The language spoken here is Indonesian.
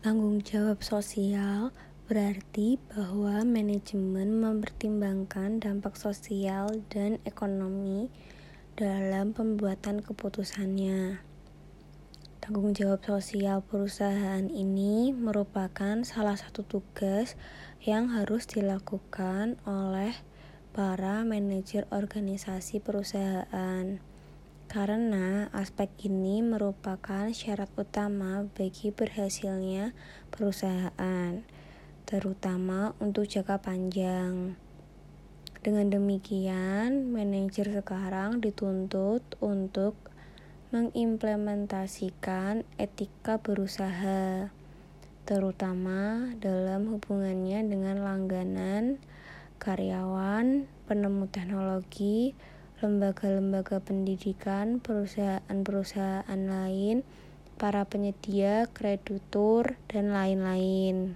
Tanggung jawab sosial berarti bahwa manajemen mempertimbangkan dampak sosial dan ekonomi dalam pembuatan keputusannya. Tanggung jawab sosial perusahaan ini merupakan salah satu tugas yang harus dilakukan oleh para manajer organisasi perusahaan karena aspek ini merupakan syarat utama bagi berhasilnya perusahaan, terutama untuk jangka panjang. Dengan demikian, manajer sekarang dituntut untuk mengimplementasikan etika berusaha, terutama dalam hubungannya dengan langganan, karyawan, penemu teknologi, lembaga-lembaga pendidikan, perusahaan-perusahaan lain, para penyedia, kreditur, dan lain-lain.